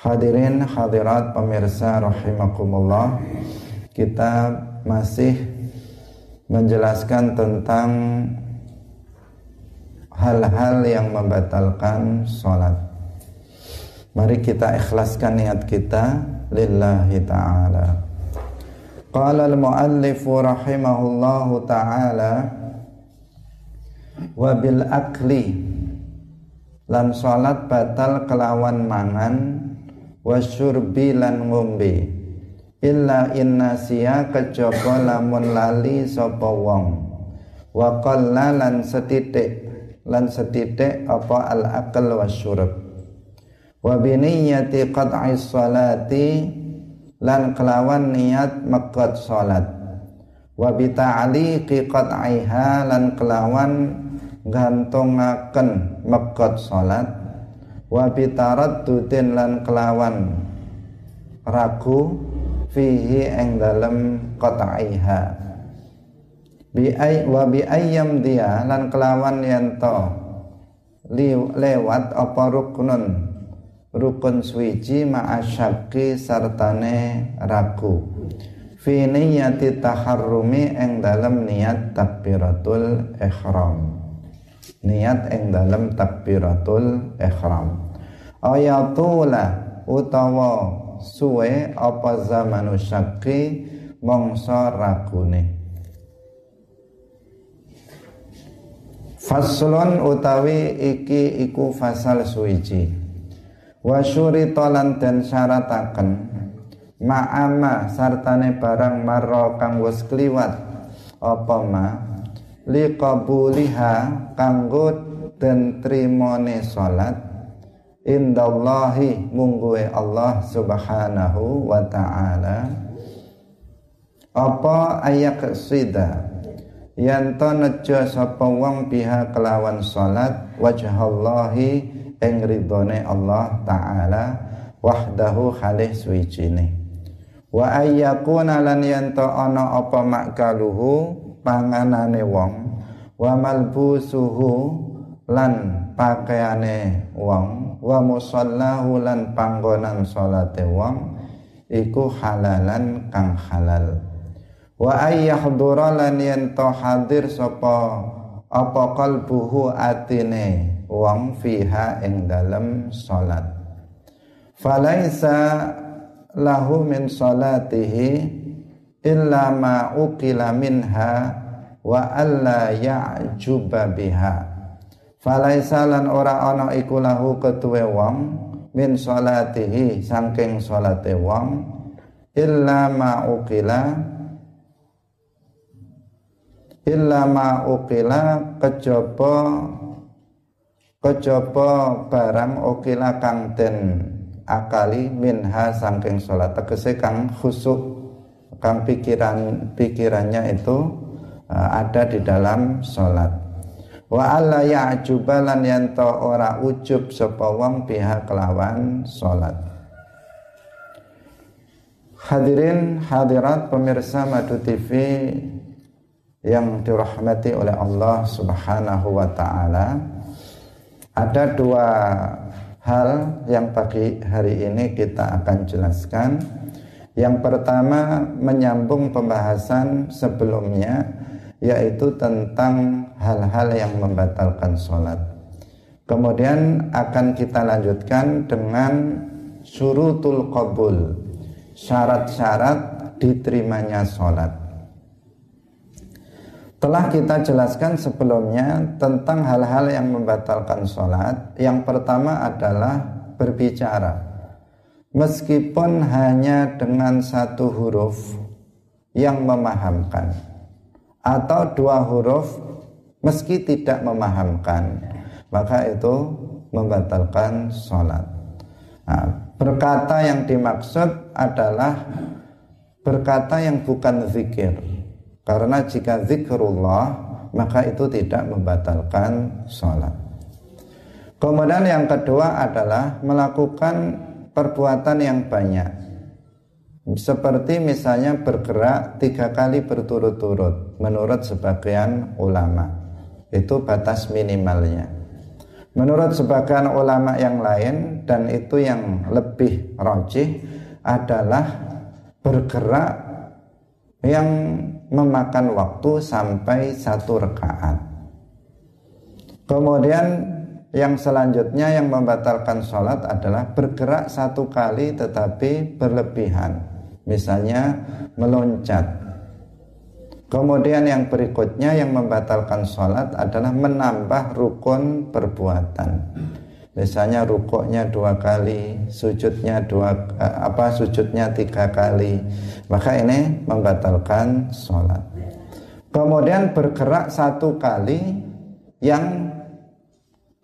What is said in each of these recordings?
Hadirin hadirat pemirsa rahimakumullah Kita masih menjelaskan tentang hal-hal yang membatalkan sholat. Mari kita ikhlaskan niat kita lillahi ta'ala. Qala al-muallifu rahimahullahu ta'ala Wabil akli Lan sholat batal kelawan mangan wasyurbi lan ngombe. Illa inna siya kejaba lamun lali sapa wong. Wa qalla lan setitik lan setitik apa al akal wasyurb wa biniyati qat'i salati lan kelawan niat mekat salat. Wa bi ta'liqi qat'iha lan kelawan gantungaken mekat salat wa bitaraddudin lan kelawan. Ragu fihi eng dalem qat'iha. Bi ay wa bi dia lan kelawan yanto lewat apa rukun rukun suwiji ma'asyaki sartane ragu. Fi niyati taharrumi eng dalem niat takbiratul ihram. Niat ing dalam takbiratul ihram ayatula utawa suwe apa zamanu syakki mongso ragune. Faslon utawi iki iku fasal suwiji. Wa syurita dan syarataken ma'ama sartane barang marra kang wis kliwat apa ma? Liqabuliha kanggo den trimone salat indallahi mungguwe Allah subhanahu wa ta'ala. Apa ayak sida yen to nejo sapa wong biha kelawan salat wajhallahi ing ridone Allah taala wahdahu khalih suwijine. Wa ayyakuna lan yen to ana apa makaluhu panganane wong wa malbusuhu lan pakaiane wong wa musallahu lan panggonan salate wong iku halalan kang halal. Wa ayyahdura lan yen to hadir sapa apa kalbuhu atine wong fiha ing dalem salat. Falaisa lahu min salatihi illa ma ukila minha wa alla ya'juba biha falaisa lan ora ana iku lahu ketuwe wong min salatihi saking salate wong illa ma ukila illa ma ukila kejaba kejaba barang ukila kang den akali minha saking salat. Tegese kang khusuk kang pikiran pikirannya itu uh, ada di dalam sholat wa alla ya'jubalan yanto ora ujub sapa wong pihak kelawan sholat Hadirin hadirat pemirsa Madu TV yang dirahmati oleh Allah Subhanahu wa taala. Ada dua hal yang pagi hari ini kita akan jelaskan. Yang pertama menyambung pembahasan sebelumnya yaitu tentang hal-hal yang membatalkan sholat. Kemudian akan kita lanjutkan dengan surutul qabul, syarat-syarat diterimanya sholat. Telah kita jelaskan sebelumnya tentang hal-hal yang membatalkan sholat. Yang pertama adalah berbicara meskipun hanya dengan satu huruf yang memahamkan atau dua huruf meski tidak memahamkan. Maka itu membatalkan sholat. Nah, berkata yang dimaksud adalah berkata yang bukan zikir. Karena jika zikrullah maka itu tidak membatalkan sholat. Kemudian yang kedua adalah melakukan perbuatan yang banyak seperti misalnya bergerak tiga kali berturut-turut menurut sebagian ulama itu batas minimalnya Menurut sebagian ulama yang lain dan itu yang lebih rojih adalah bergerak yang memakan waktu sampai satu rekaat. Kemudian yang selanjutnya yang membatalkan sholat adalah bergerak satu kali tetapi berlebihan. Misalnya meloncat Kemudian yang berikutnya yang membatalkan sholat adalah menambah rukun perbuatan. Misalnya rukuknya dua kali, sujudnya dua eh, apa sujudnya tiga kali, maka ini membatalkan sholat. Kemudian bergerak satu kali yang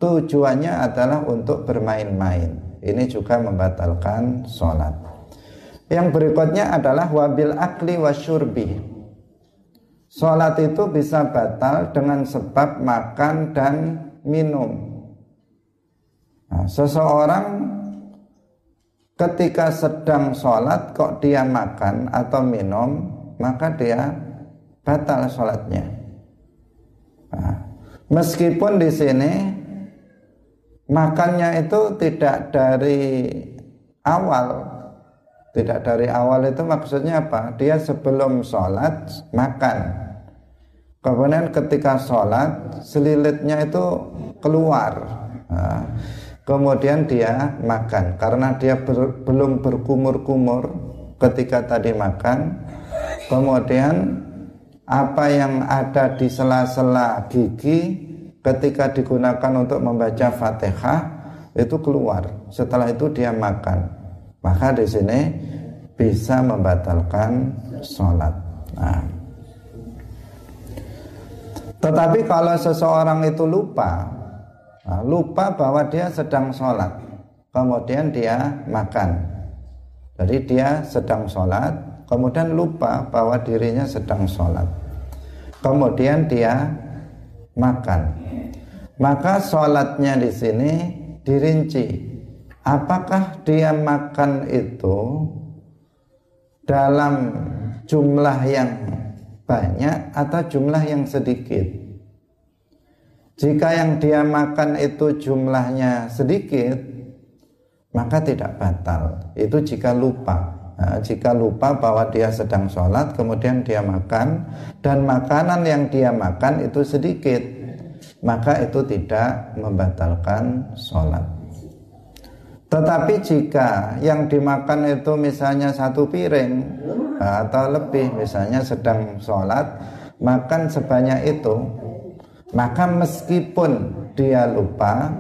tujuannya adalah untuk bermain-main. Ini juga membatalkan sholat. Yang berikutnya adalah wabil akli wasyurbi Sholat itu bisa batal dengan sebab makan dan minum. Nah, seseorang ketika sedang sholat kok dia makan atau minum, maka dia batal sholatnya. Nah, meskipun di sini makannya itu tidak dari awal, tidak dari awal itu maksudnya apa? Dia sebelum sholat makan Kemudian ketika sholat selilitnya itu keluar. Nah, kemudian dia makan karena dia ber, belum berkumur-kumur ketika tadi makan. Kemudian apa yang ada di sela-sela gigi ketika digunakan untuk membaca Fatihah itu keluar. Setelah itu dia makan. Maka di sini bisa membatalkan sholat. Nah, tetapi kalau seseorang itu lupa, nah, lupa bahwa dia sedang sholat, kemudian dia makan. Jadi dia sedang sholat, kemudian lupa bahwa dirinya sedang sholat. Kemudian dia makan. Maka sholatnya di sini dirinci. Apakah dia makan itu dalam jumlah yang banyak atau jumlah yang sedikit. Jika yang dia makan itu jumlahnya sedikit, maka tidak batal. Itu jika lupa. Nah, jika lupa bahwa dia sedang sholat, kemudian dia makan, dan makanan yang dia makan itu sedikit, maka itu tidak membatalkan sholat. Tetapi jika yang dimakan itu misalnya satu piring, atau lebih misalnya sedang sholat makan sebanyak itu maka meskipun dia lupa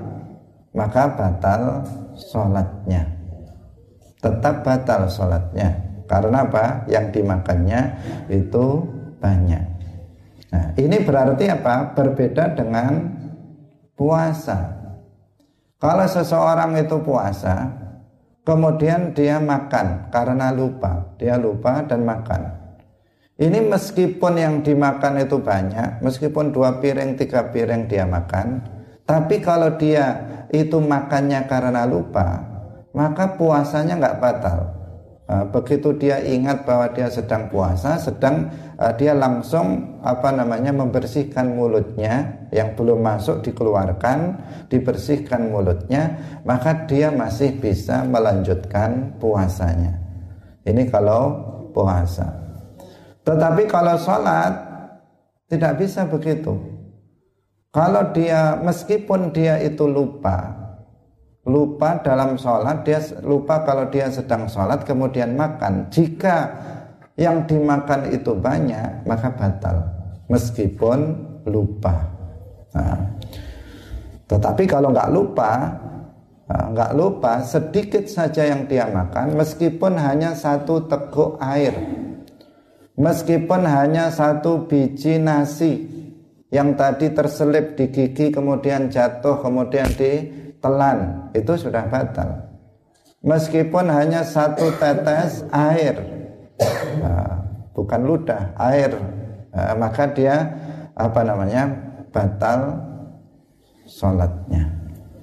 maka batal sholatnya. Tetap batal sholatnya. Karena apa? Yang dimakannya itu banyak. Nah ini berarti apa? Berbeda dengan puasa kalau seseorang itu puasa Kemudian dia makan karena lupa, dia lupa dan makan. Ini meskipun yang dimakan itu banyak, meskipun dua piring, tiga piring dia makan, tapi kalau dia itu makannya karena lupa, maka puasanya nggak batal. Nah, begitu dia ingat bahwa dia sedang puasa, sedang uh, dia langsung apa namanya membersihkan mulutnya yang belum masuk dikeluarkan, dibersihkan mulutnya, maka dia masih bisa melanjutkan puasanya. Ini kalau puasa. Tetapi kalau sholat tidak bisa begitu. Kalau dia meskipun dia itu lupa, lupa dalam sholat dia lupa kalau dia sedang sholat kemudian makan. Jika yang dimakan itu banyak maka batal. Meskipun lupa. Nah, tetapi kalau nggak lupa nah, nggak lupa sedikit saja yang dia makan meskipun hanya satu teguk air. Meskipun hanya satu biji nasi yang tadi terselip di gigi kemudian jatuh kemudian di telan itu sudah batal. Meskipun hanya satu tetes air nah, bukan ludah air nah, maka dia apa namanya batal sholatnya.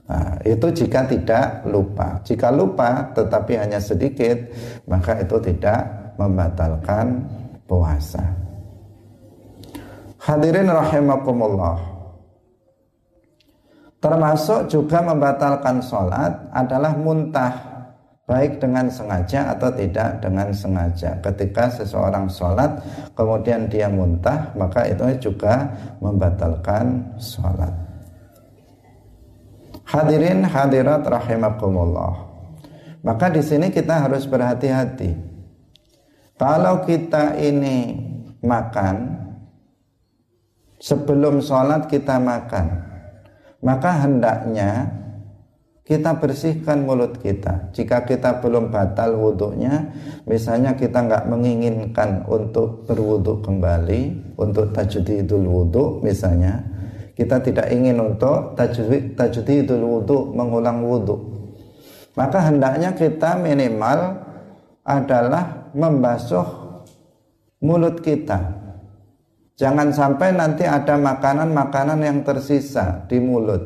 Nah, itu jika tidak lupa. Jika lupa tetapi hanya sedikit maka itu tidak membatalkan puasa. Hadirin rahimakumullah Termasuk juga membatalkan sholat adalah muntah baik dengan sengaja atau tidak dengan sengaja. Ketika seseorang sholat kemudian dia muntah maka itu juga membatalkan sholat. Hadirin hadirat rahimakumullah. Maka di sini kita harus berhati-hati. Kalau kita ini makan sebelum sholat kita makan maka hendaknya kita bersihkan mulut kita. Jika kita belum batal wudhunya, misalnya kita nggak menginginkan untuk berwudhu kembali, untuk tajdidul wudhu misalnya, kita tidak ingin untuk tajdidul wudhu, mengulang wudhu. Maka hendaknya kita minimal adalah membasuh mulut kita Jangan sampai nanti ada makanan-makanan yang tersisa di mulut.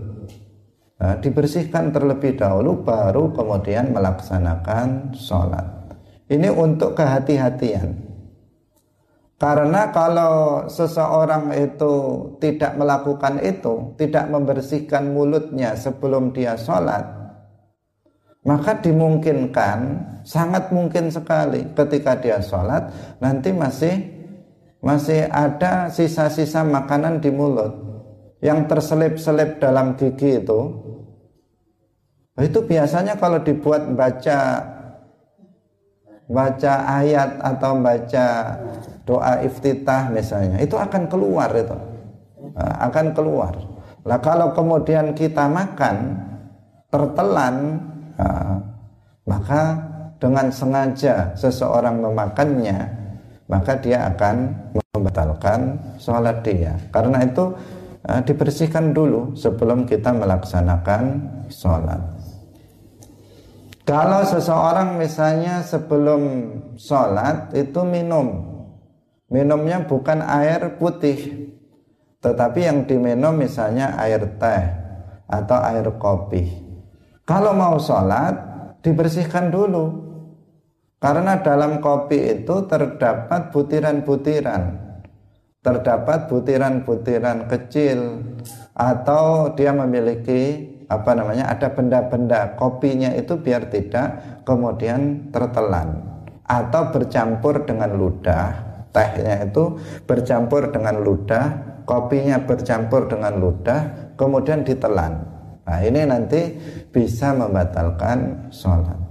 Nah, dibersihkan terlebih dahulu baru kemudian melaksanakan sholat. Ini untuk kehati-hatian. Karena kalau seseorang itu tidak melakukan itu, tidak membersihkan mulutnya sebelum dia sholat, maka dimungkinkan, sangat mungkin sekali ketika dia sholat, nanti masih masih ada sisa-sisa makanan di mulut yang terselip-selip dalam gigi itu. Itu biasanya kalau dibuat baca baca ayat atau baca doa iftitah misalnya itu akan keluar itu. Nah, akan keluar. Lah kalau kemudian kita makan tertelan nah, maka dengan sengaja seseorang memakannya maka dia akan membatalkan sholat dia. Karena itu uh, dibersihkan dulu sebelum kita melaksanakan sholat. Kalau seseorang misalnya sebelum sholat itu minum, minumnya bukan air putih, tetapi yang diminum misalnya air teh atau air kopi. Kalau mau sholat dibersihkan dulu karena dalam kopi itu terdapat butiran-butiran. Terdapat butiran-butiran kecil Atau dia memiliki apa namanya ada benda-benda. Kopinya itu biar tidak kemudian tertelan. Atau bercampur dengan ludah. Tehnya itu bercampur dengan ludah. Kopinya bercampur dengan ludah kemudian ditelan. Nah ini nanti bisa membatalkan sholat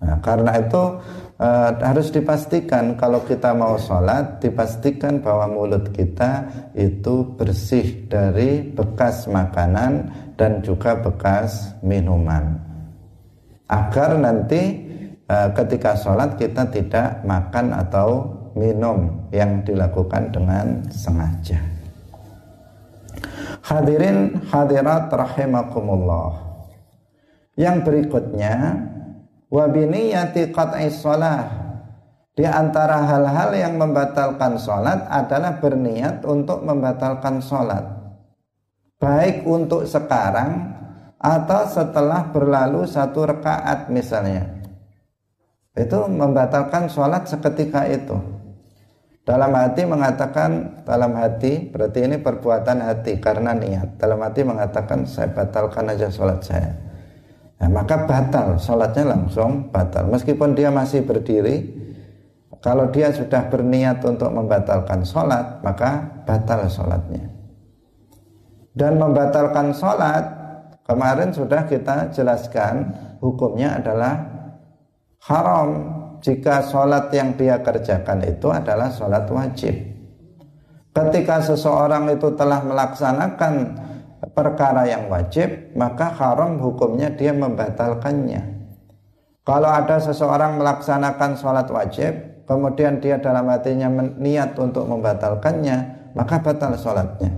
Nah, karena itu uh, harus dipastikan kalau kita mau sholat dipastikan bahwa mulut kita itu bersih dari bekas makanan dan juga bekas minuman agar nanti uh, ketika sholat kita tidak makan atau minum yang dilakukan dengan sengaja. Hadirin hadirat rahimakumullah. Yang berikutnya wa biniyati qat'i shalah. Di antara hal-hal yang membatalkan sholat adalah berniat untuk membatalkan sholat baik untuk sekarang atau setelah berlalu satu rekaat misalnya. Itu membatalkan sholat seketika itu. Dalam hati mengatakan dalam hati berarti ini perbuatan hati karena niat. Dalam hati mengatakan saya batalkan aja sholat saya Nah, maka batal, sholatnya langsung batal. Meskipun dia masih berdiri, kalau dia sudah berniat untuk membatalkan sholat, maka batal sholatnya. Dan membatalkan sholat, kemarin sudah kita jelaskan, hukumnya adalah haram jika sholat yang dia kerjakan itu adalah sholat wajib. Ketika seseorang itu telah melaksanakan perkara yang wajib, maka haram hukumnya dia membatalkannya. Kalau ada seseorang melaksanakan sholat wajib, kemudian dia dalam hatinya niat untuk membatalkannya, maka batal sholatnya.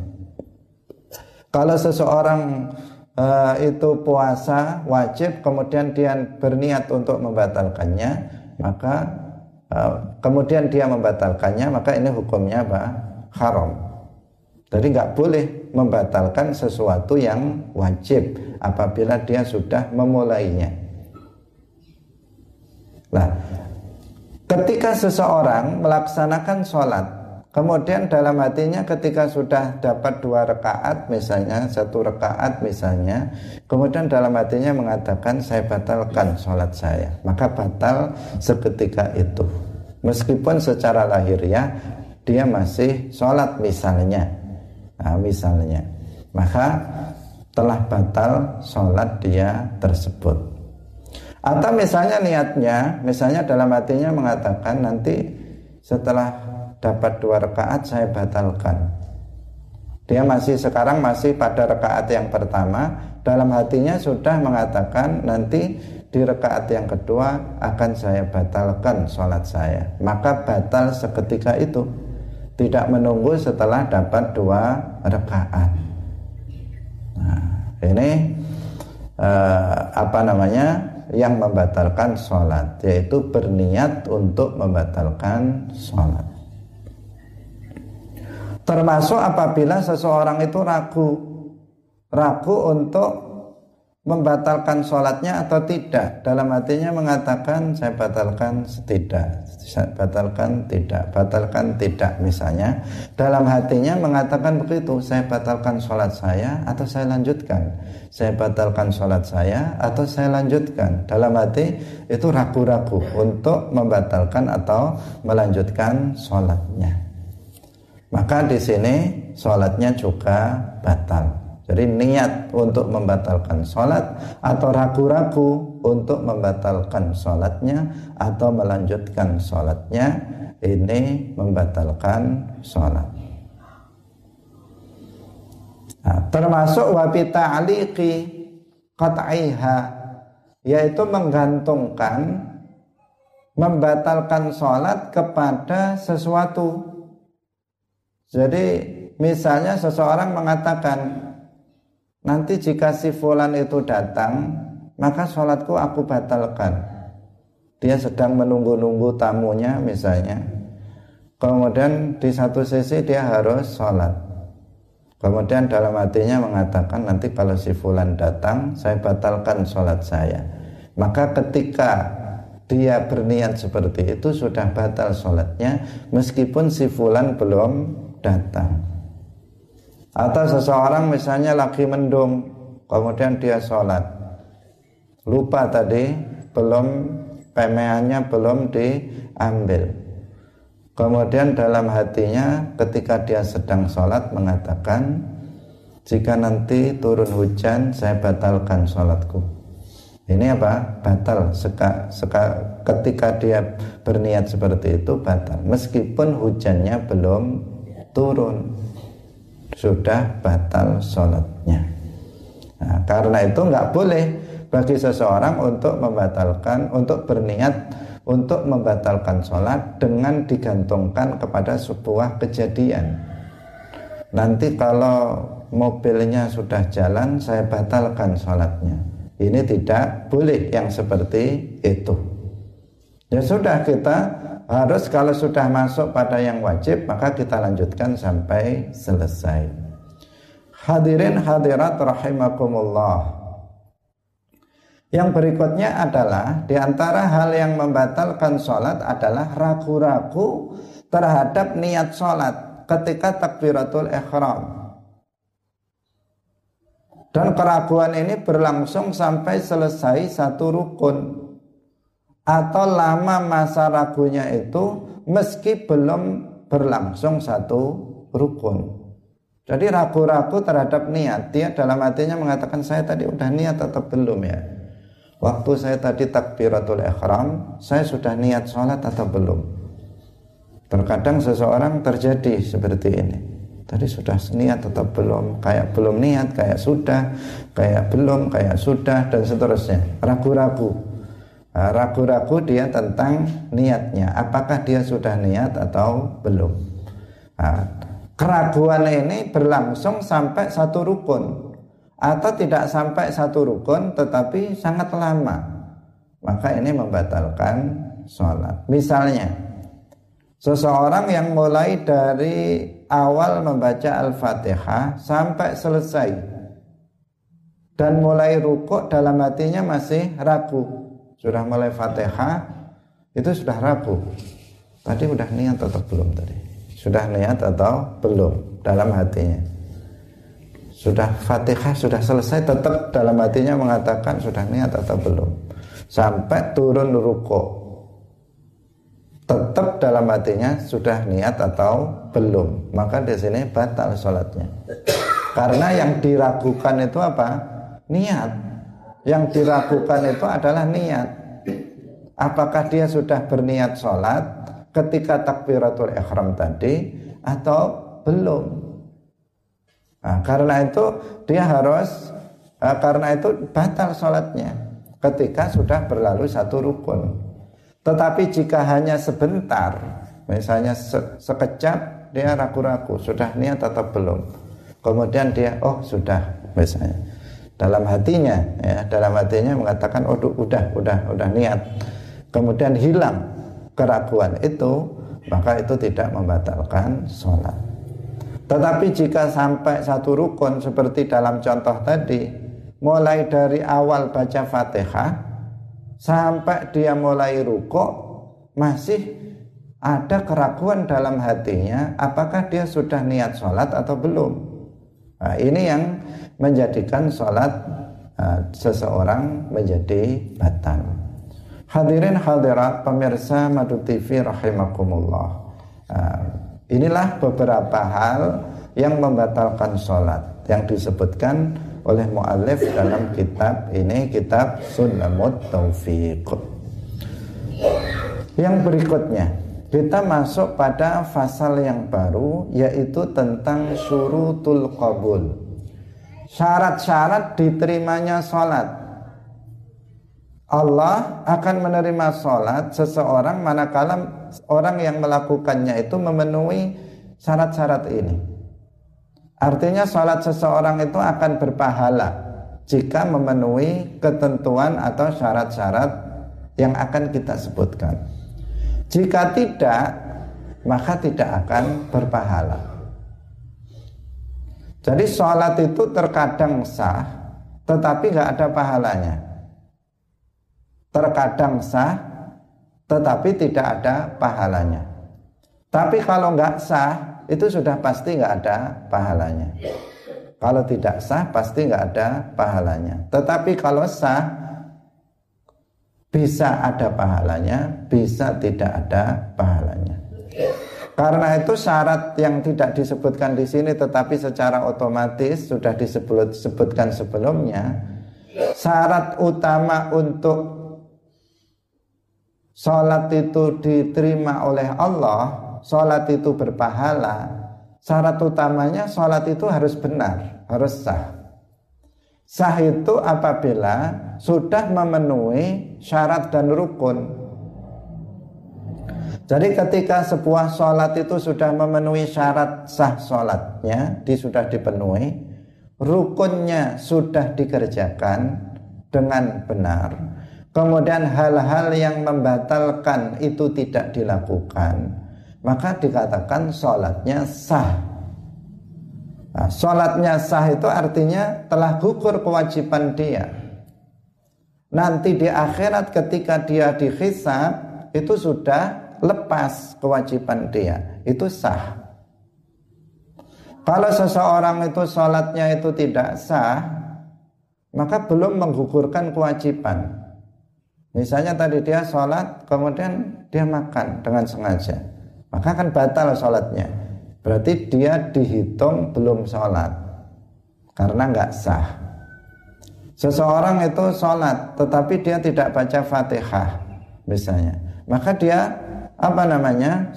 Kalau seseorang uh, itu puasa wajib, kemudian dia berniat untuk membatalkannya, maka uh, kemudian dia membatalkannya, maka ini hukumnya apa? Haram. Jadi nggak boleh membatalkan sesuatu yang wajib apabila dia sudah memulainya. Nah, ketika seseorang melaksanakan sholat, Kemudian dalam hatinya ketika sudah dapat dua rakaat misalnya satu rakaat misalnya, kemudian dalam hatinya mengatakan saya batalkan sholat saya, maka batal seketika itu. Meskipun secara lahiriah dia masih sholat misalnya, nah, misalnya, maka telah batal sholat dia tersebut. Atau misalnya niatnya, misalnya dalam hatinya mengatakan nanti setelah dapat dua rakaat saya batalkan. Dia masih sekarang masih pada rakaat yang pertama dalam hatinya sudah mengatakan nanti di rakaat yang kedua akan saya batalkan sholat saya. Maka batal seketika itu tidak menunggu setelah dapat dua rakaat. Nah, ini eh, apa namanya yang membatalkan sholat yaitu berniat untuk membatalkan sholat. Termasuk apabila seseorang itu ragu Ragu untuk membatalkan sholatnya atau tidak. Dalam hatinya mengatakan saya batalkan tidak Saya batalkan tidak. Batalkan tidak misalnya. Dalam hatinya mengatakan begitu Saya batalkan sholat saya atau saya lanjutkan? Saya batalkan sholat saya atau saya lanjutkan? Dalam hati itu ragu-ragu Untuk membatalkan atau melanjutkan sholatnya. Maka di sini sholatnya juga batal. Jadi niat untuk membatalkan sholat atau ragu-ragu untuk membatalkan sholatnya atau melanjutkan sholatnya ini membatalkan sholat. Nah, termasuk wabita aliki qat'iha yaitu menggantungkan membatalkan sholat kepada sesuatu jadi misalnya seseorang mengatakan nanti jika si fulan itu datang maka sholatku aku batalkan. Dia sedang menunggu-nunggu tamunya misalnya. Kemudian di satu sisi dia harus sholat. Kemudian dalam hatinya mengatakan nanti kalau si fulan datang saya batalkan sholat saya. Maka ketika dia berniat seperti itu sudah batal sholatnya meskipun si fulan belum datang atau seseorang misalnya lagi mendung kemudian dia sholat lupa tadi belum pemeannya belum diambil. Kemudian dalam hatinya ketika dia sedang sholat mengatakan jika nanti turun hujan saya batalkan sholatku. Ini apa? Batal. Seka, seka, ketika dia berniat seperti itu batal. Meskipun hujannya belum turun sudah batal sholatnya. Nah, karena itu nggak boleh bagi seseorang untuk membatalkan untuk berniat untuk membatalkan sholat dengan digantungkan kepada sebuah kejadian nanti kalau mobilnya sudah jalan saya batalkan sholatnya ini tidak boleh yang seperti itu ya sudah kita harus kalau sudah masuk pada yang wajib maka kita lanjutkan sampai selesai. Hadirin hadirat rahimakumullah. Yang berikutnya adalah di antara hal yang membatalkan sholat adalah ragu-ragu terhadap niat sholat ketika takbiratul ikhram. Dan keraguan ini berlangsung sampai selesai satu rukun atau lama masa ragunya itu meski belum berlangsung satu rukun. Jadi ragu-ragu terhadap niat. Dia dalam hatinya mengatakan saya tadi udah niat atau belum ya. Waktu saya tadi takbiratul ihram, saya sudah niat sholat atau belum. Terkadang seseorang terjadi seperti ini. Tadi sudah niat atau belum, kayak belum niat, kayak sudah, kayak belum, kayak sudah dan seterusnya. Ragu-ragu. Ah, ragu-ragu dia tentang niatnya apakah dia sudah niat atau belum nah, keraguan ini berlangsung sampai satu rukun atau tidak sampai satu rukun tetapi sangat lama maka ini membatalkan sholat misalnya seseorang yang mulai dari awal membaca al-fatihah sampai selesai dan mulai rukuk dalam hatinya masih ragu sudah mulai Fatihah itu sudah ragu. Tadi udah niat atau belum tadi? sudah niat atau belum dalam hatinya sudah fatihah sudah selesai tetap dalam hatinya mengatakan sudah niat atau belum. Sampai turun ruko tetap dalam hatinya sudah niat atau belum. Maka di sini batal sholatnya. Karena yang diragukan itu apa? Niat. Yang diragukan itu adalah niat. Apakah dia sudah berniat sholat ketika takbiratul ihram tadi atau belum nah, karena itu dia harus uh, karena itu batal sholatnya ketika sudah berlalu satu rukun. Tetapi jika hanya sebentar misalnya se sekejap dia ragu-ragu sudah niat atau belum. Kemudian dia oh sudah misalnya. Dalam hatinya ya dalam hatinya mengatakan oh udah udah udah niat. Kemudian hilang keraguan itu maka itu tidak membatalkan sholat tetapi jika sampai satu rukun seperti dalam contoh tadi mulai dari awal baca fatihah sampai dia mulai rukuk masih ada keraguan dalam hatinya apakah dia sudah niat sholat atau belum nah, ini yang menjadikan sholat uh, seseorang menjadi batal Hadirin hadirat pemirsa Madu TV rahimakumullah. Uh, inilah beberapa hal yang membatalkan sholat yang disebutkan oleh muallif dalam kitab ini kitab Sunnamut Taufiq. Yang berikutnya kita masuk pada pasal yang baru yaitu tentang syurutul qabul. Syarat-syarat diterimanya sholat Allah akan menerima sholat seseorang manakala orang yang melakukannya itu memenuhi syarat-syarat ini. Artinya sholat seseorang itu akan berpahala jika memenuhi ketentuan atau syarat-syarat yang akan kita sebutkan. Jika tidak, maka tidak akan berpahala. Jadi sholat itu terkadang sah, tetapi nggak ada pahalanya terkadang sah tetapi tidak ada pahalanya. Tapi kalau nggak sah itu sudah pasti nggak ada pahalanya. Kalau tidak sah pasti nggak ada pahalanya. Tetapi kalau sah bisa ada pahalanya, bisa tidak ada pahalanya. Karena itu syarat yang tidak disebutkan di sini tetapi secara otomatis sudah disebutkan sebelumnya. Syarat utama untuk Salat itu diterima oleh Allah, salat itu berpahala. Syarat utamanya salat itu harus benar, harus sah. Sah itu apabila sudah memenuhi syarat dan rukun. Jadi ketika sebuah sholat itu sudah memenuhi syarat sah sholatnya, di sudah dipenuhi, rukunnya sudah dikerjakan dengan benar, kemudian hal-hal yang membatalkan itu tidak dilakukan. Maka dikatakan sholatnya sah. Nah, sholatnya sah itu artinya telah gugur kewajiban dia. Nanti di akhirat ketika dia dihisab itu sudah lepas kewajiban dia. Itu sah. Kalau seseorang itu sholatnya itu tidak sah maka belum menggugurkan kewajiban Misalnya tadi dia sholat, kemudian dia makan dengan sengaja. Maka akan batal sholatnya. Berarti dia dihitung belum sholat. Karena nggak sah. Seseorang itu sholat, tetapi dia tidak baca fatihah. Misalnya. Maka dia, apa namanya,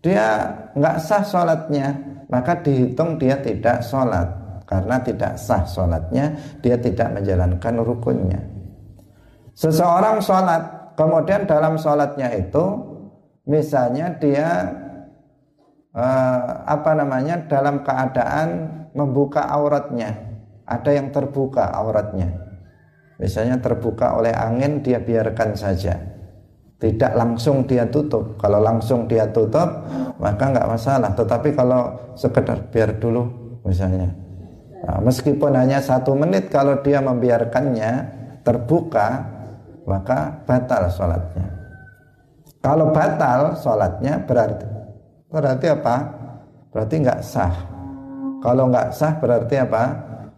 dia nggak sah sholatnya. Maka dihitung dia tidak sholat. Karena tidak sah sholatnya, dia tidak menjalankan rukunnya. Seseorang sholat, kemudian dalam sholatnya itu, misalnya dia eh, apa namanya dalam keadaan membuka auratnya, ada yang terbuka auratnya, misalnya terbuka oleh angin dia biarkan saja, tidak langsung dia tutup. Kalau langsung dia tutup, maka nggak masalah. Tetapi kalau sekedar biar dulu, misalnya, nah, meskipun hanya satu menit, kalau dia membiarkannya terbuka, maka batal sholatnya. Kalau batal sholatnya berarti berarti apa? berarti nggak sah. Kalau nggak sah berarti apa?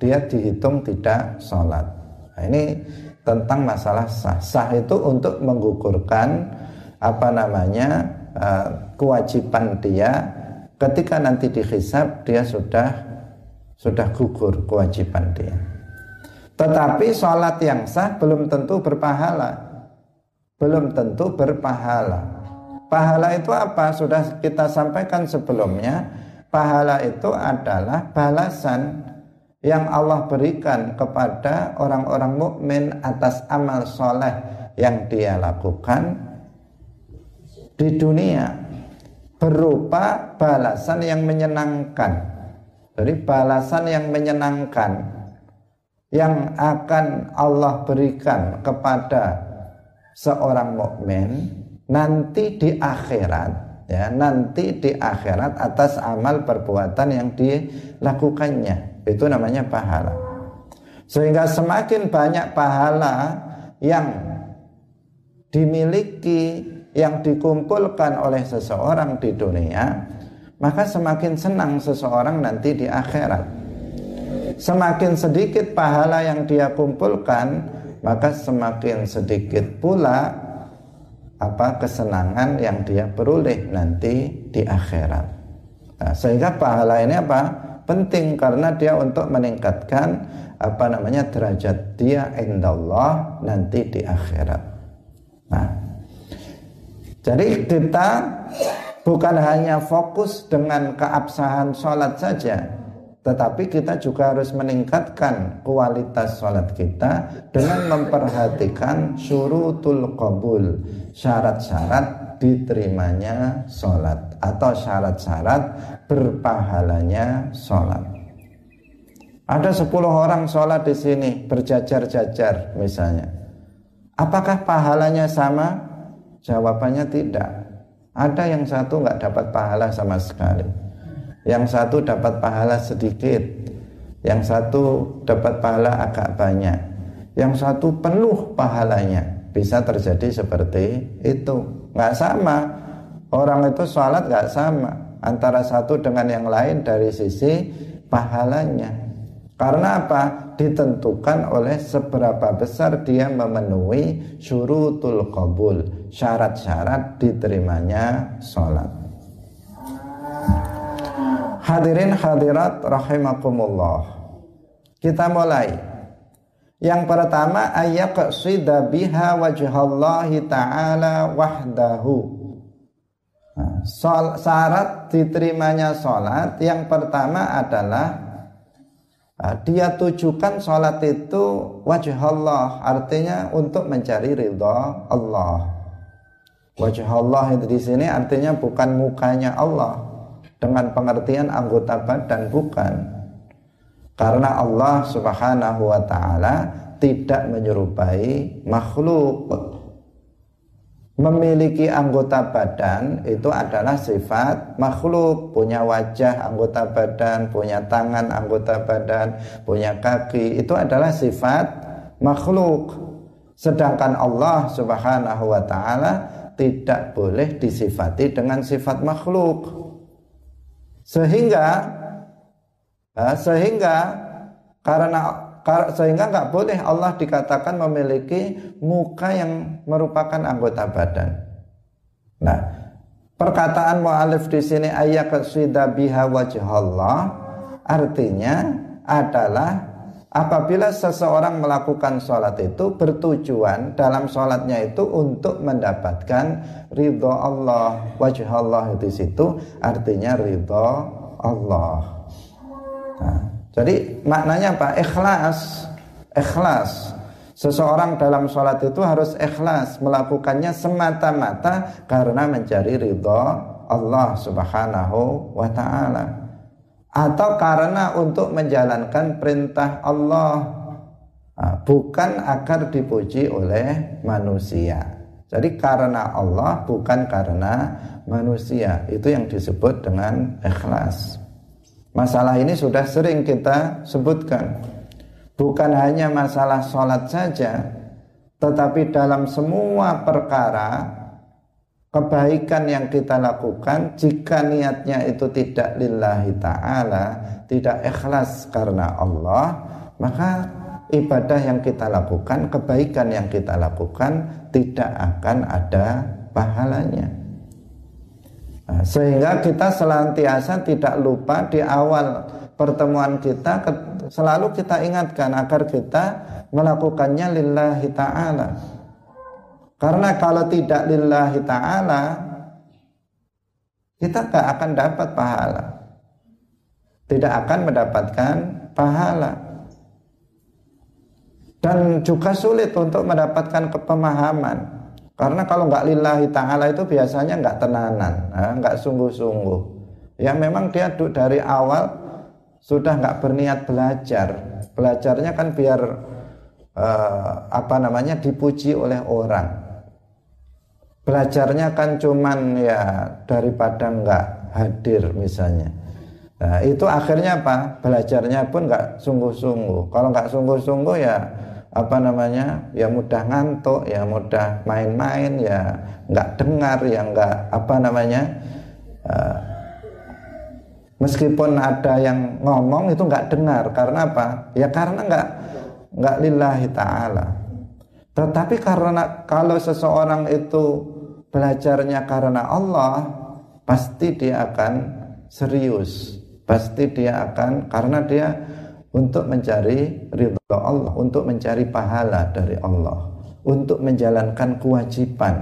Dia dihitung tidak sholat. Nah, ini tentang masalah sah. Sah itu untuk menggugurkan apa namanya uh, kewajiban dia ketika nanti dihisab dia sudah sudah gugur kewajiban dia. Tetapi sholat yang sah belum tentu berpahala. Belum tentu berpahala. Pahala itu apa? Sudah kita sampaikan sebelumnya. Pahala itu adalah balasan yang Allah berikan kepada orang-orang mukmin atas amal soleh yang dia lakukan di dunia berupa balasan yang menyenangkan. Jadi balasan yang menyenangkan yang akan Allah berikan kepada seorang mukmin nanti di akhirat ya nanti di akhirat atas amal perbuatan yang dilakukannya. Itu namanya pahala. Sehingga semakin banyak pahala yang dimiliki yang dikumpulkan oleh seseorang di dunia maka semakin senang seseorang nanti di akhirat semakin sedikit pahala yang dia kumpulkan maka semakin sedikit pula apa kesenangan yang dia peroleh nanti di akhirat. Nah, sehingga pahala ini apa? Penting karena dia untuk meningkatkan apa namanya derajat dia indallah nanti di akhirat. Nah jadi kita bukan hanya fokus dengan keabsahan sholat saja tetapi kita juga harus meningkatkan kualitas sholat kita dengan memperhatikan syurutul qabul syarat-syarat diterimanya sholat atau syarat-syarat berpahalanya sholat. Ada 10 orang sholat di sini berjajar-jajar misalnya. Apakah pahalanya sama? Jawabannya tidak. Ada yang satu nggak dapat pahala sama sekali yang satu dapat pahala sedikit, yang satu dapat pahala agak banyak, yang satu penuh pahalanya. Bisa terjadi seperti itu. Nggak sama. Orang itu sholat nggak sama antara satu dengan yang lain dari sisi pahalanya. Karena apa? Ditentukan oleh seberapa besar dia memenuhi syurutul qabul, syarat-syarat diterimanya sholat. Hadirin hadirat rahimakumullah. Kita mulai. Yang pertama ayat qasida biha wajhallahi ta'ala wahdahu. Nah, sol, syarat diterimanya sholat yang pertama adalah nah, dia tujukan sholat itu wajah Allah artinya untuk mencari ridha Allah. Wajah Allah itu di sini artinya bukan mukanya Allah, dengan pengertian anggota badan bukan. Karena Allah Subhanahu wa taala tidak menyerupai makhluk. Memiliki anggota badan itu adalah sifat makhluk. Punya wajah anggota badan punya tangan anggota badan punya kaki itu adalah sifat makhluk. Sedangkan Allah Subhanahu wa taala tidak boleh disifati dengan sifat makhluk sehingga sehingga karena sehingga nggak boleh Allah dikatakan memiliki muka yang merupakan anggota badan. Nah, perkataan mu'alif di sini ayat biha wajah Allah artinya adalah apabila seseorang melakukan sholat itu bertujuan dalam sholatnya itu untuk mendapatkan ridho Allah wajah Allah di situ artinya ridho Allah. Nah, jadi maknanya apa? Ikhlas. Ikhlas. Seseorang dalam sholat itu harus ikhlas melakukannya semata-mata karena mencari ridho Allah subhanahu wa ta'ala atau karena untuk menjalankan perintah Allah. Bukan agar dipuji oleh manusia. Jadi karena Allah bukan karena manusia. Itu yang disebut dengan ikhlas. Masalah ini sudah sering kita sebutkan. Bukan hanya masalah sholat saja tetapi dalam semua perkara kebaikan yang kita lakukan jika niatnya itu tidak lillahi ta'ala tidak ikhlas karena Allah maka ibadah yang kita lakukan kebaikan yang kita lakukan tidak akan ada pahalanya. Nah, sehingga kita selantiasa tidak lupa di awal pertemuan kita selalu kita ingatkan agar kita melakukannya lillahi ta'ala karena kalau tidak lillahi ta'ala Kita gak akan dapat pahala. Tidak akan mendapatkan pahala. Dan juga sulit untuk mendapatkan kepemahaman. Karena kalau nggak lillahi ta'ala itu biasanya nggak tenanan nggak sungguh-sungguh. Ya memang dia dari awal sudah nggak berniat belajar. Belajarnya kan biar uh, apa namanya dipuji oleh orang belajarnya kan cuman ya daripada nggak hadir misalnya. Nah itu akhirnya apa? Belajarnya pun nggak sungguh-sungguh. Kalau nggak sungguh-sungguh ya apa namanya? Ya mudah ngantuk ya mudah main-main ya nggak dengar ya nggak apa namanya? Uh, meskipun ada yang ngomong itu nggak dengar. Karena apa? Ya karena nggak nggak lillahi taala. Tetapi karena kalau seseorang itu belajarnya karena Allah, pasti dia akan serius. Pasti dia akan karena dia untuk mencari ridha Allah, untuk mencari pahala dari Allah, untuk menjalankan kewajiban.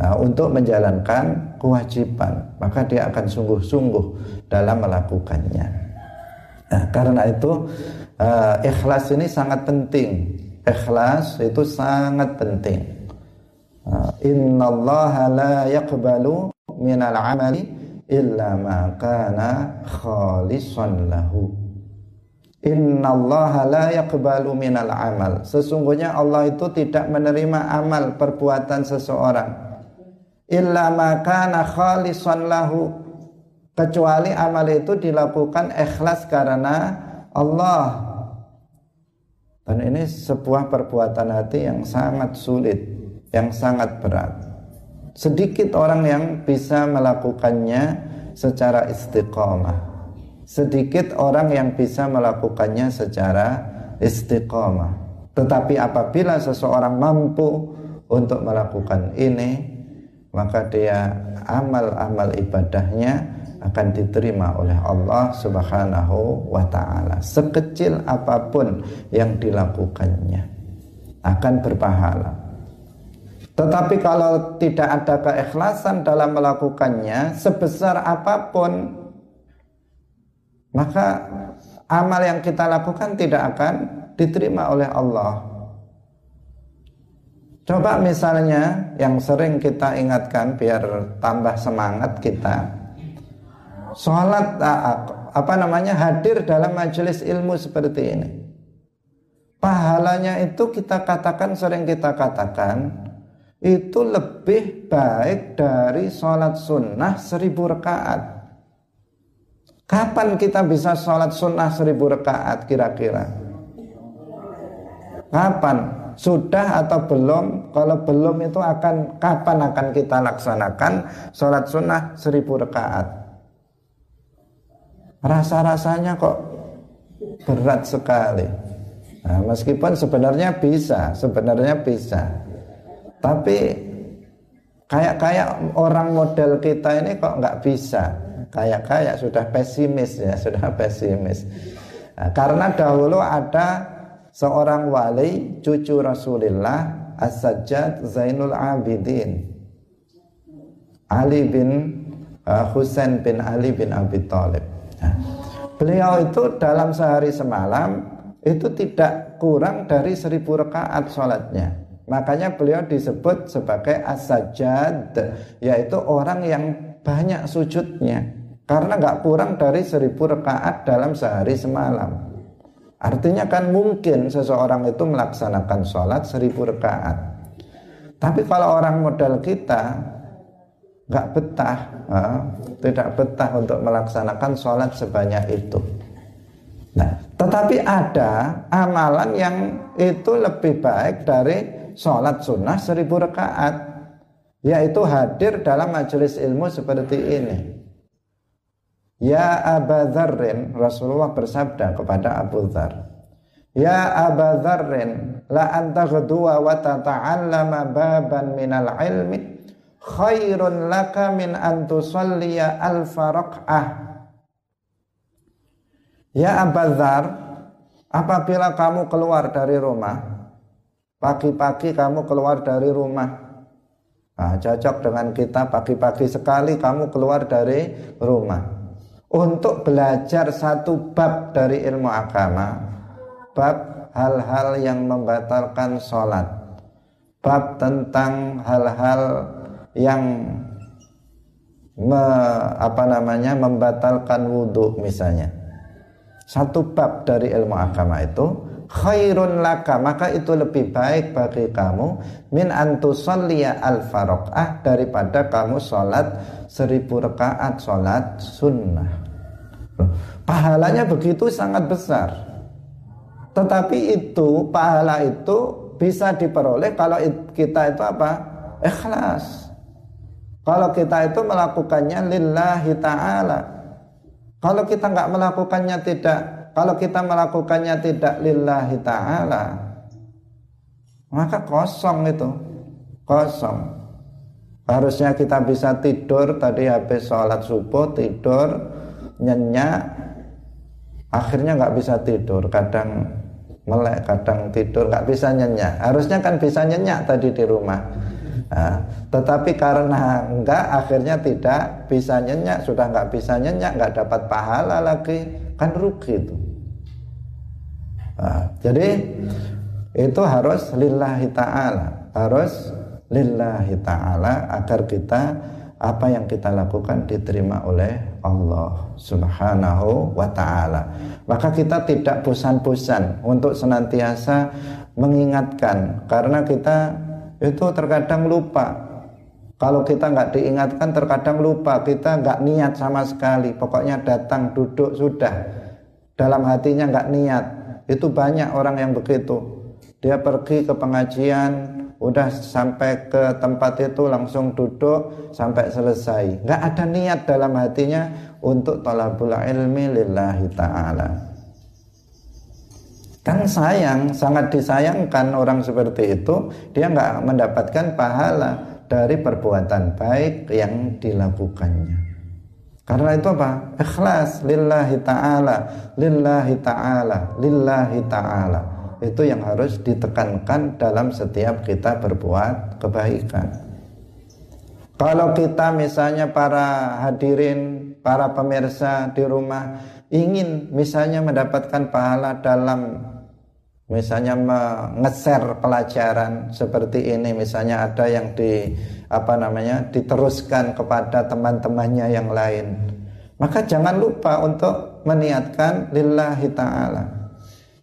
Nah, untuk menjalankan kewajiban, maka dia akan sungguh-sungguh dalam melakukannya. Nah, karena itu uh, ikhlas ini sangat penting. Ikhlas itu sangat penting. Innallaha la yaqbalu minal amali illa ma kana khalisan lahu. Innallaha la yaqbalu minal amal. Sesungguhnya Allah itu tidak menerima amal perbuatan seseorang illa ma kana khalisan lahu kecuali amal itu dilakukan ikhlas karena Allah. Dan ini sebuah perbuatan hati yang sangat sulit yang sangat berat. Sedikit orang yang bisa melakukannya secara istiqomah. Sedikit orang yang bisa melakukannya secara istiqomah. Tetapi apabila seseorang mampu untuk melakukan ini, maka dia amal-amal ibadahnya akan diterima oleh Allah Subhanahu wa taala. Sekecil apa pun yang dilakukannya akan berpahala. Tetapi kalau tidak ada keikhlasan dalam melakukannya sebesar apa pun maka amal yang kita lakukan tidak akan diterima oleh Allah. Coba misalnya yang sering kita ingatkan biar tambah semangat kita. Sholat apa namanya hadir dalam majelis ilmu seperti ini. Pahalanya itu kita katakan sering kita katakan itu lebih baik dari sholat sunnah seribu rakaat. Kapan kita bisa sholat sunnah seribu rakaat kira-kira? Kapan? Sudah atau belum? Kalau belum itu akan kapan akan kita laksanakan sholat sunnah seribu rakaat? Rasa-rasanya kok berat sekali. Nah, meskipun sebenarnya bisa, sebenarnya bisa. Tapi kayak-kayak orang model kita ini kok nggak bisa. Kayak-kayak sudah pesimis ya, sudah pesimis. Nah, karena dahulu ada seorang wali cucu Rasulullah As-Sajjad Zainul Abidin Ali bin uh, Husain bin Ali bin Abi Thalib. Nah, beliau itu dalam sehari semalam itu tidak kurang dari seribu rakaat sholatnya. Makanya beliau disebut sebagai as-sajad, yaitu orang yang banyak sujudnya. Karena nggak kurang dari seribu rakaat dalam sehari semalam. Artinya kan mungkin seseorang itu melaksanakan sholat seribu rakaat. Tapi kalau orang modal kita nggak betah, tidak betah untuk melaksanakan sholat sebanyak itu. Nah, tetapi ada amalan yang itu lebih baik dari sholat sunnah seribu rakaat yaitu hadir dalam majelis ilmu seperti ini. Ya Aba Dzarrin, Rasulullah bersabda kepada Abu Dzar, Ya Aba Dzarrin, la anta ghadwa wa tata'allama baban minal ilmi khairun laka min an tusalliya alfa raq'ah. Ya Aba Dzar, apabila kamu keluar dari rumah, pagi-pagi kamu keluar dari rumah, Nah, cocok dengan kita pagi-pagi sekali kamu keluar dari rumah untuk belajar satu bab dari ilmu agama, bab hal-hal yang membatalkan sholat, bab tentang hal-hal yang me, apa namanya membatalkan wudhu misalnya. Satu bab dari ilmu agama itu khairun laka maka itu lebih baik bagi kamu min antusalliya al farokah daripada kamu sholat seribu rakaat sholat sunnah. Pahalanya begitu sangat besar. Tetapi itu pahala itu bisa diperoleh kalau kita itu apa? Ikhlas. Kalau kita itu melakukannya lillahi ta'ala. Kalau kita nggak melakukannya tidak kalau kita melakukannya tidak lillahi ta'ala maka kosong itu. Kosong. Harusnya kita bisa tidur tadi habis sholat subuh tidur nyenyak akhirnya nggak bisa tidur. Kadang melek kadang tidur nggak bisa nyenyak. Harusnya kan bisa nyenyak tadi di rumah. Nah, tetapi karena enggak akhirnya tidak bisa nyenyak. Sudah nggak bisa nyenyak nggak dapat pahala lagi. Kan rugi itu nah, jadi itu harus lillahi ta'ala harus lillahi ta'ala agar kita apa yang kita lakukan diterima oleh Allah Subhanahu wa taala. Maka kita tidak bosan-bosan untuk senantiasa mengingatkan karena kita itu terkadang lupa. Kalau kita nggak diingatkan terkadang lupa, kita nggak niat sama sekali. Pokoknya datang duduk sudah dalam hatinya nggak niat itu banyak orang yang begitu. Dia pergi ke pengajian udah sampai ke tempat itu langsung duduk sampai selesai. Nggak ada niat dalam hatinya untuk talabul ilmi lillahi ta'ala. Kan sayang sangat disayangkan orang seperti itu dia nggak mendapatkan pahala dari perbuatan baik yang dilakukannya karena itu apa? Ikhlas lillahi ta'ala, lillahi ta'ala, lillahi ta'ala. Itu yang harus ditekankan dalam setiap kita berbuat kebaikan. Kalau kita misalnya para hadirin, para pemirsa di rumah ingin misalnya mendapatkan pahala dalam misalnya mengeser pelajaran seperti ini misalnya ada yang di apa namanya diteruskan kepada teman-temannya yang lain. Maka jangan lupa untuk meniatkan lillahi taala.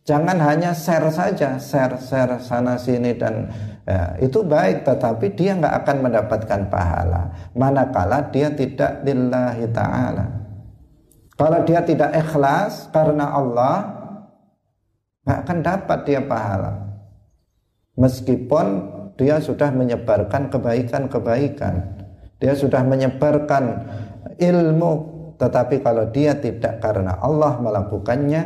Jangan hanya share saja share share sana sini dan ya, itu baik tetapi dia nggak akan mendapatkan pahala. Manakala dia tidak lillahi taala. Kalau dia tidak ikhlas karena Allah nggak akan dapat dia pahala. Meskipun dia sudah menyebarkan kebaikan-kebaikan. Dia sudah menyebarkan ilmu. Tetapi kalau dia tidak karena Allah melakukannya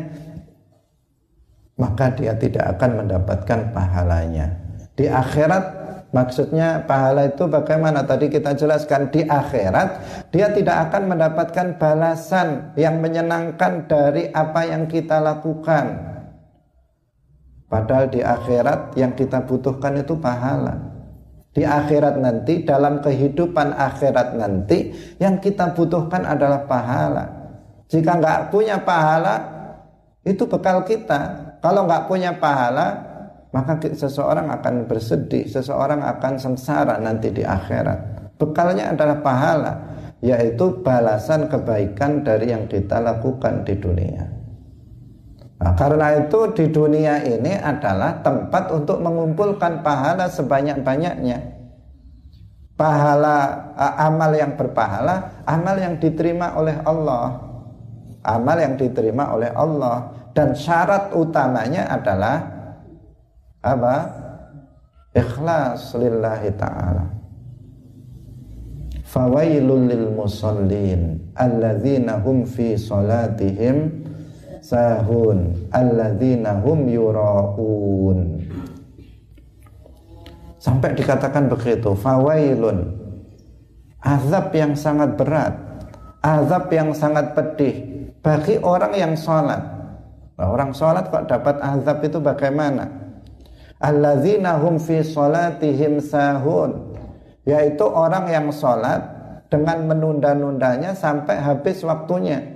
maka dia tidak akan mendapatkan pahalanya. Di akhirat Maksudnya pahala itu bagaimana? Tadi kita jelaskan di akhirat dia tidak akan mendapatkan balasan yang menyenangkan dari apa yang kita lakukan. Padahal di akhirat yang kita butuhkan itu pahala. Di akhirat nanti, dalam kehidupan akhirat nanti, yang kita butuhkan adalah pahala. Jika nggak punya pahala, itu bekal kita. Kalau nggak punya pahala, maka seseorang akan bersedih, seseorang akan sengsara nanti di akhirat. Bekalnya adalah pahala, yaitu balasan kebaikan dari yang kita lakukan di dunia. Nah, karena itu di dunia ini adalah tempat untuk mengumpulkan pahala sebanyak-banyaknya. Pahala amal yang berpahala, amal yang diterima oleh Allah. Amal yang diterima oleh Allah dan syarat utamanya adalah apa? Ikhlas lillahi taala. fawailul lil musallin alladzina hum fi salatihim sahun. Alladzina hum yuraun. Sampai dikatakan begitu fawailun. Azab yang sangat berat. Azab yang sangat pedih. Bagi orang yang sholat. Nah, orang sholat kok dapat azab itu bagaimana? Alladzina hum fi salatihim sahun. Yaitu orang yang sholat dengan menunda-nundanya sampai habis waktunya.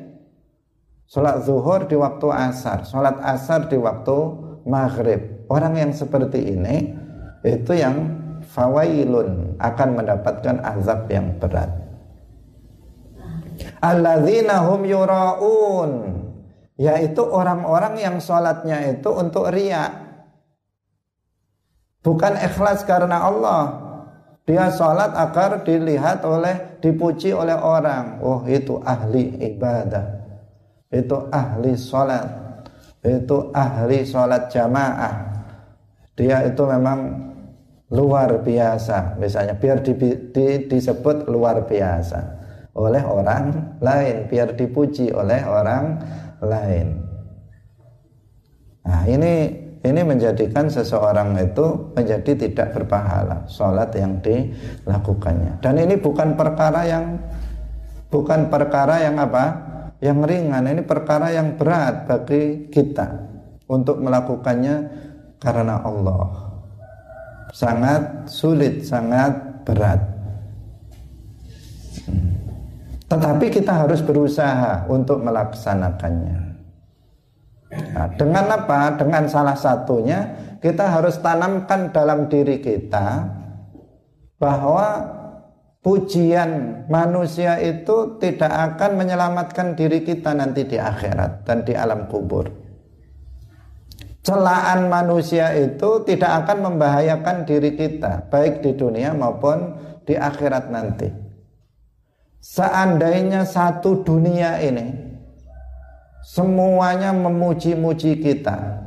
Sholat zuhur di waktu asar, sholat asar di waktu maghrib. Orang yang seperti ini itu yang fawailun akan mendapatkan azab yang berat. Alladzina hum yuraun yaitu orang-orang yang sholatnya itu untuk riak bukan ikhlas karena Allah dia sholat agar dilihat oleh, dipuji oleh orang. Oh itu ahli ibadah. Itu ahli sholat. Itu ahli sholat jamaah. Dia itu memang luar biasa. Misalnya biar di, di, disebut luar biasa oleh orang lain. Biar dipuji oleh orang lain. Nah ini ini menjadikan seseorang itu menjadi tidak berpahala sholat yang dilakukannya dan ini bukan perkara yang bukan perkara yang apa yang ringan. Ini perkara yang berat bagi kita untuk melakukannya karena Allah. Sangat sulit sangat berat. Tetapi kita harus berusaha untuk melaksanakannya. Nah, dengan apa? Dengan salah satunya kita harus tanamkan dalam diri kita bahwa pujian manusia itu tidak akan menyelamatkan diri kita nanti di akhirat dan di alam kubur. Celaan manusia itu tidak akan membahayakan diri kita baik di dunia maupun di akhirat nanti. Seandainya satu dunia ini semuanya memuji-muji kita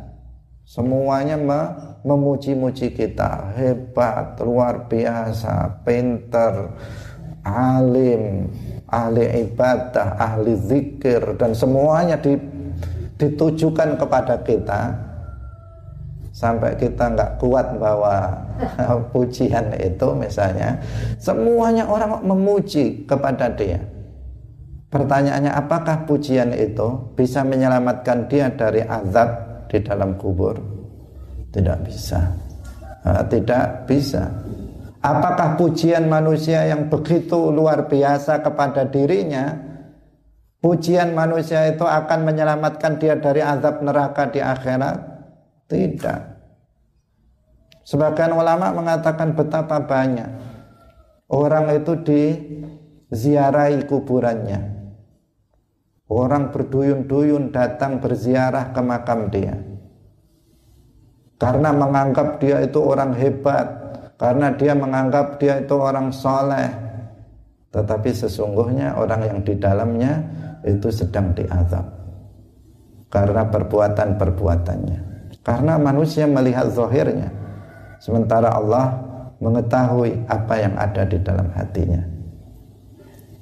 semuanya memuji-muji kita. Hebat luar biasa pinter alim ahli ibadah ahli zikir dan semuanya ditujukan kepada kita. Sampai kita nggak kuat bahwa pujian itu misalnya semuanya orang memuji kepada dia. Pertanyaannya apakah pujian itu bisa menyelamatkan dia dari azab di dalam kubur? Tidak bisa. Tidak bisa. Apakah pujian manusia yang begitu luar biasa kepada dirinya Pujian manusia itu akan menyelamatkan dia dari azab neraka di akhirat? Tidak. Sebagian ulama mengatakan betapa banyak orang itu diziarahi kuburannya Orang berduyun-duyun datang berziarah ke makam dia Karena menganggap dia itu orang hebat. Karena dia menganggap dia itu orang soleh. Tetapi sesungguhnya orang yang di dalamnya itu sedang diazab. Karena perbuatan-perbuatannya. Karena manusia melihat zahirnya Sementara Allah mengetahui apa yang ada di dalam hatinya.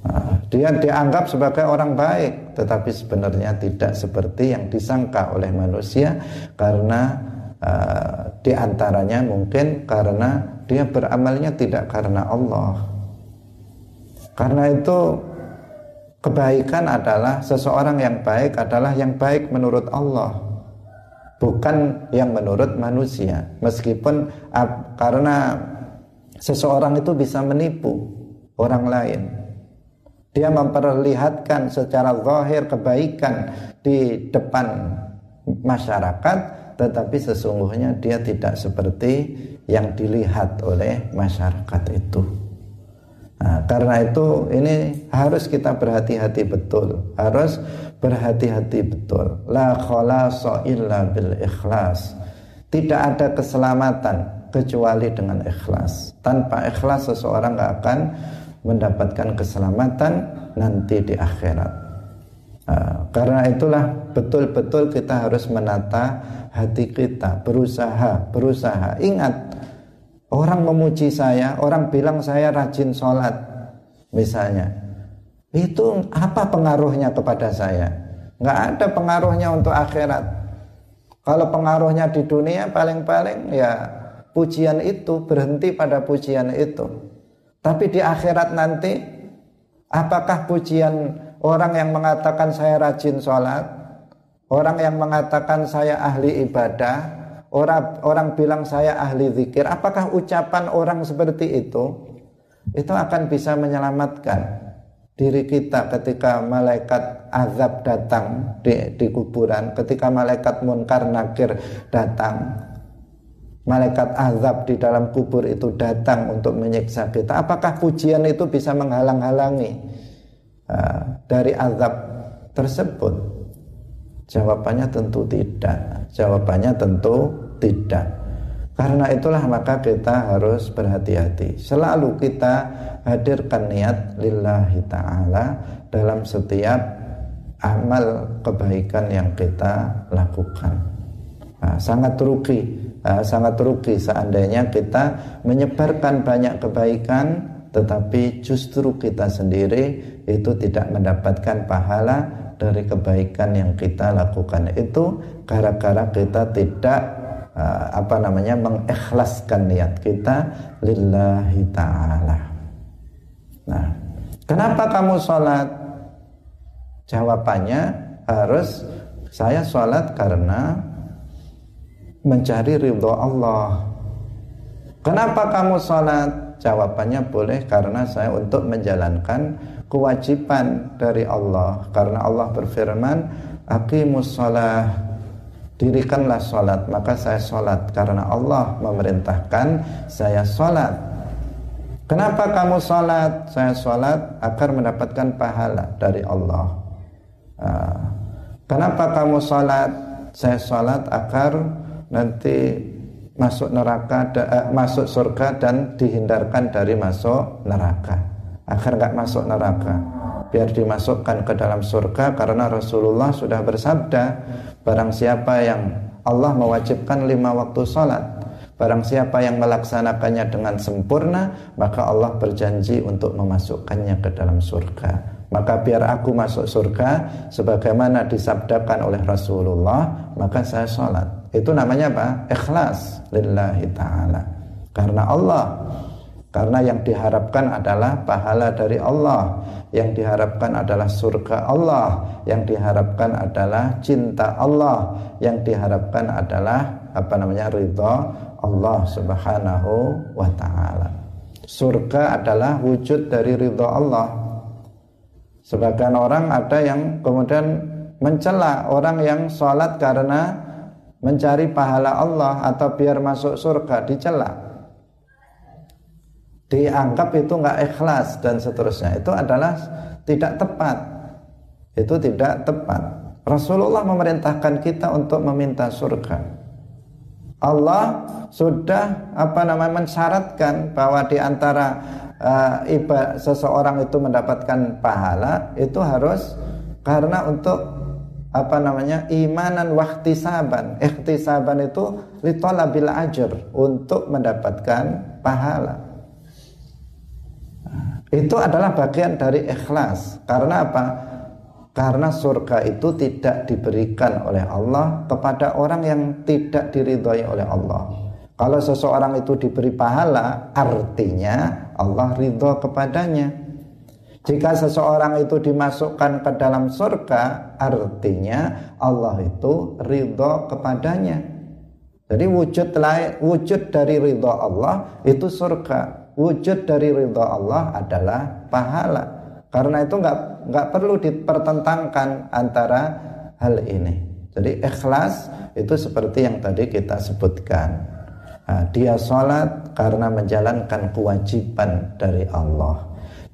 Nah, dia dianggap sebagai orang baik, tetapi sebenarnya tidak seperti yang disangka oleh manusia karena uh, di antaranya mungkin karena dia beramalnya tidak karena Allah. Karena itu kebaikan adalah seseorang yang baik adalah yang baik menurut Allah, bukan yang menurut manusia. Meskipun karena seseorang itu bisa menipu orang lain dia memperlihatkan secara zahir kebaikan di depan masyarakat tetapi sesungguhnya dia tidak seperti yang dilihat oleh masyarakat itu. Nah, karena itu ini harus kita berhati-hati betul, harus berhati-hati betul. La khalasa illa bil ikhlas. Tidak ada keselamatan kecuali dengan ikhlas. Tanpa ikhlas seseorang nggak akan mendapatkan keselamatan nanti di akhirat. Uh, karena itulah betul-betul kita harus menata hati kita, berusaha, berusaha. Ingat, orang memuji saya, orang bilang saya rajin sholat. misalnya itu apa pengaruhnya kepada saya nggak ada pengaruhnya untuk akhirat kalau pengaruhnya di dunia paling-paling ya pujian itu berhenti pada pujian itu tapi di akhirat nanti apakah pujian orang yang mengatakan saya rajin sholat orang yang mengatakan saya ahli ibadah orang orang bilang saya ahli zikir apakah ucapan orang seperti itu? Itu akan bisa menyelamatkan diri kita ketika malaikat azab datang di, di kuburan, ketika malaikat munkar nakir datang, malaikat azab di dalam kubur itu datang untuk menyiksa kita. Apakah pujian itu bisa menghalang-halangi dari azab tersebut? Jawabannya tentu tidak. Jawabannya tentu tidak. Karena itulah maka kita harus berhati-hati. Selalu kita hadirkan niat lillahi ta'ala dalam setiap amal kebaikan yang kita lakukan. Nah, sangat rugi, nah, sangat rugi seandainya kita menyebarkan banyak kebaikan tetapi justru kita sendiri itu tidak mendapatkan pahala dari kebaikan yang kita lakukan itu gara-gara kita tidak uh, apa namanya mengikhlaskan niat kita lillahi taala. Nah, kenapa kamu sholat? Jawabannya harus saya sholat karena mencari ridho Allah. Kenapa kamu sholat? Jawabannya boleh karena saya untuk menjalankan kewajiban dari Allah. Karena Allah berfirman, Aqimus sholat dirikanlah sholat maka saya sholat karena Allah memerintahkan saya sholat kenapa kamu sholat saya sholat agar mendapatkan pahala dari Allah. Ah. kenapa kamu sholat saya sholat agar nanti masuk neraka uh, masuk surga dan dihindarkan dari masuk neraka agar nggak masuk neraka. Biar dimasukkan ke dalam surga karena Rasulullah sudah bersabda barang siapa yang Allah mewajibkan lima waktu salat barang siapa yang melaksanakannya dengan sempurna maka Allah berjanji untuk memasukkannya ke dalam surga. Maka biar aku masuk surga sebagaimana disabdakan oleh Rasulullah maka saya salat itu namanya apa? Ikhlas lillahi taala. Karena Allah karena yang diharapkan adalah pahala dari Allah. Yang diharapkan adalah surga Allah. Yang diharapkan adalah cinta Allah. Yang diharapkan adalah apa namanya ridha Allah subhanahu wa ta'ala. Surga adalah wujud dari ridha Allah. Sebagian orang ada yang kemudian mencela orang yang sholat karena mencari pahala Allah atau biar masuk surga dicela dianggap itu nggak ikhlas dan seterusnya. Itu adalah tidak tepat. Itu tidak tepat. Rasulullah memerintahkan kita untuk meminta surga. Allah sudah apa namanya mensyaratkan bahwa di antara uh, iba, seseorang itu mendapatkan pahala itu harus karena untuk apa namanya imanan wahtisaban. Ikhtisaban itu litolabil ajr untuk mendapatkan pahala itu adalah bagian dari ikhlas. Karena apa? Karena surga itu tidak diberikan oleh Allah kepada orang yang tidak diridhoi oleh Allah. Kalau seseorang itu diberi pahala, artinya Allah ridho kepadanya. Jika seseorang itu dimasukkan ke dalam surga, artinya Allah itu ridho kepadanya. Jadi wujud lain, wujud dari ridho Allah itu surga wujud dari ridha Allah adalah pahala. Karena itu nggak nggak perlu dipertentangkan antara hal ini. Jadi ikhlas itu seperti yang tadi kita sebutkan. Nah, dia sholat karena menjalankan kewajiban dari Allah.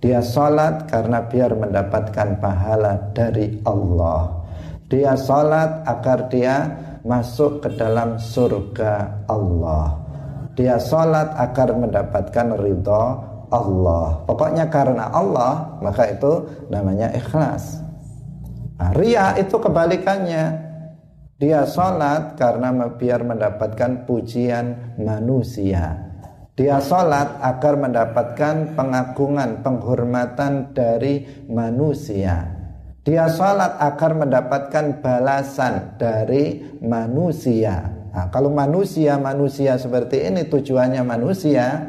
Dia sholat karena biar mendapatkan pahala dari Allah. Dia sholat agar dia masuk ke dalam surga Allah dia sholat agar mendapatkan ridho Allah. Pokoknya karena Allah, maka itu namanya ikhlas. Nah, ria itu kebalikannya. Dia sholat karena biar mendapatkan pujian manusia. Dia sholat agar mendapatkan pengagungan, penghormatan dari manusia. Dia sholat agar mendapatkan balasan dari manusia. Nah, kalau manusia manusia seperti ini tujuannya manusia,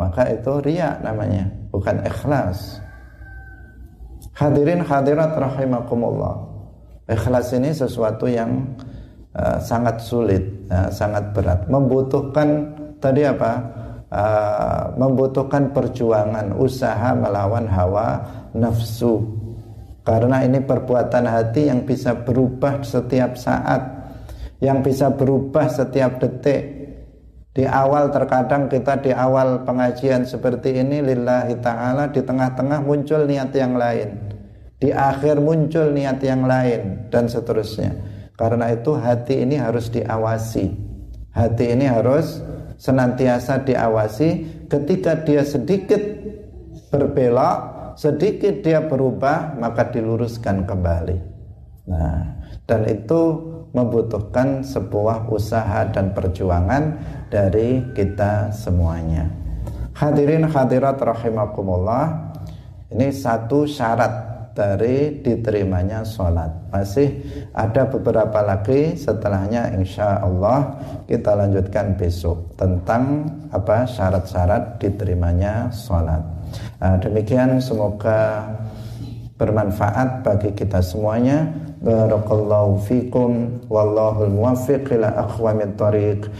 maka itu ria namanya, bukan ikhlas. Hadirin hadirat rahimakumullah. Ikhlas ini sesuatu yang uh, sangat sulit, uh, sangat berat, membutuhkan tadi apa? Uh, membutuhkan perjuangan, usaha melawan hawa nafsu. Karena ini perbuatan hati yang bisa berubah setiap saat, yang bisa berubah setiap detik. Di awal terkadang kita di awal pengajian seperti ini lillahi ta'ala di tengah-tengah muncul niat yang lain. Di akhir muncul niat yang lain dan seterusnya. Karena itu hati ini harus diawasi. Hati ini harus senantiasa diawasi ketika dia sedikit berbelok, sedikit dia berubah, maka diluruskan kembali. Nah, dan itu membutuhkan sebuah usaha dan perjuangan dari kita semuanya. Hadirin hadirat rahimakumullah. Ini satu syarat dari diterimanya sholat masih ada beberapa lagi setelahnya insya Allah kita lanjutkan besok tentang apa syarat-syarat diterimanya sholat nah, demikian semoga bermanfaat bagi kita semuanya بارك الله فيكم والله الموفق إلى أقوم الطريق.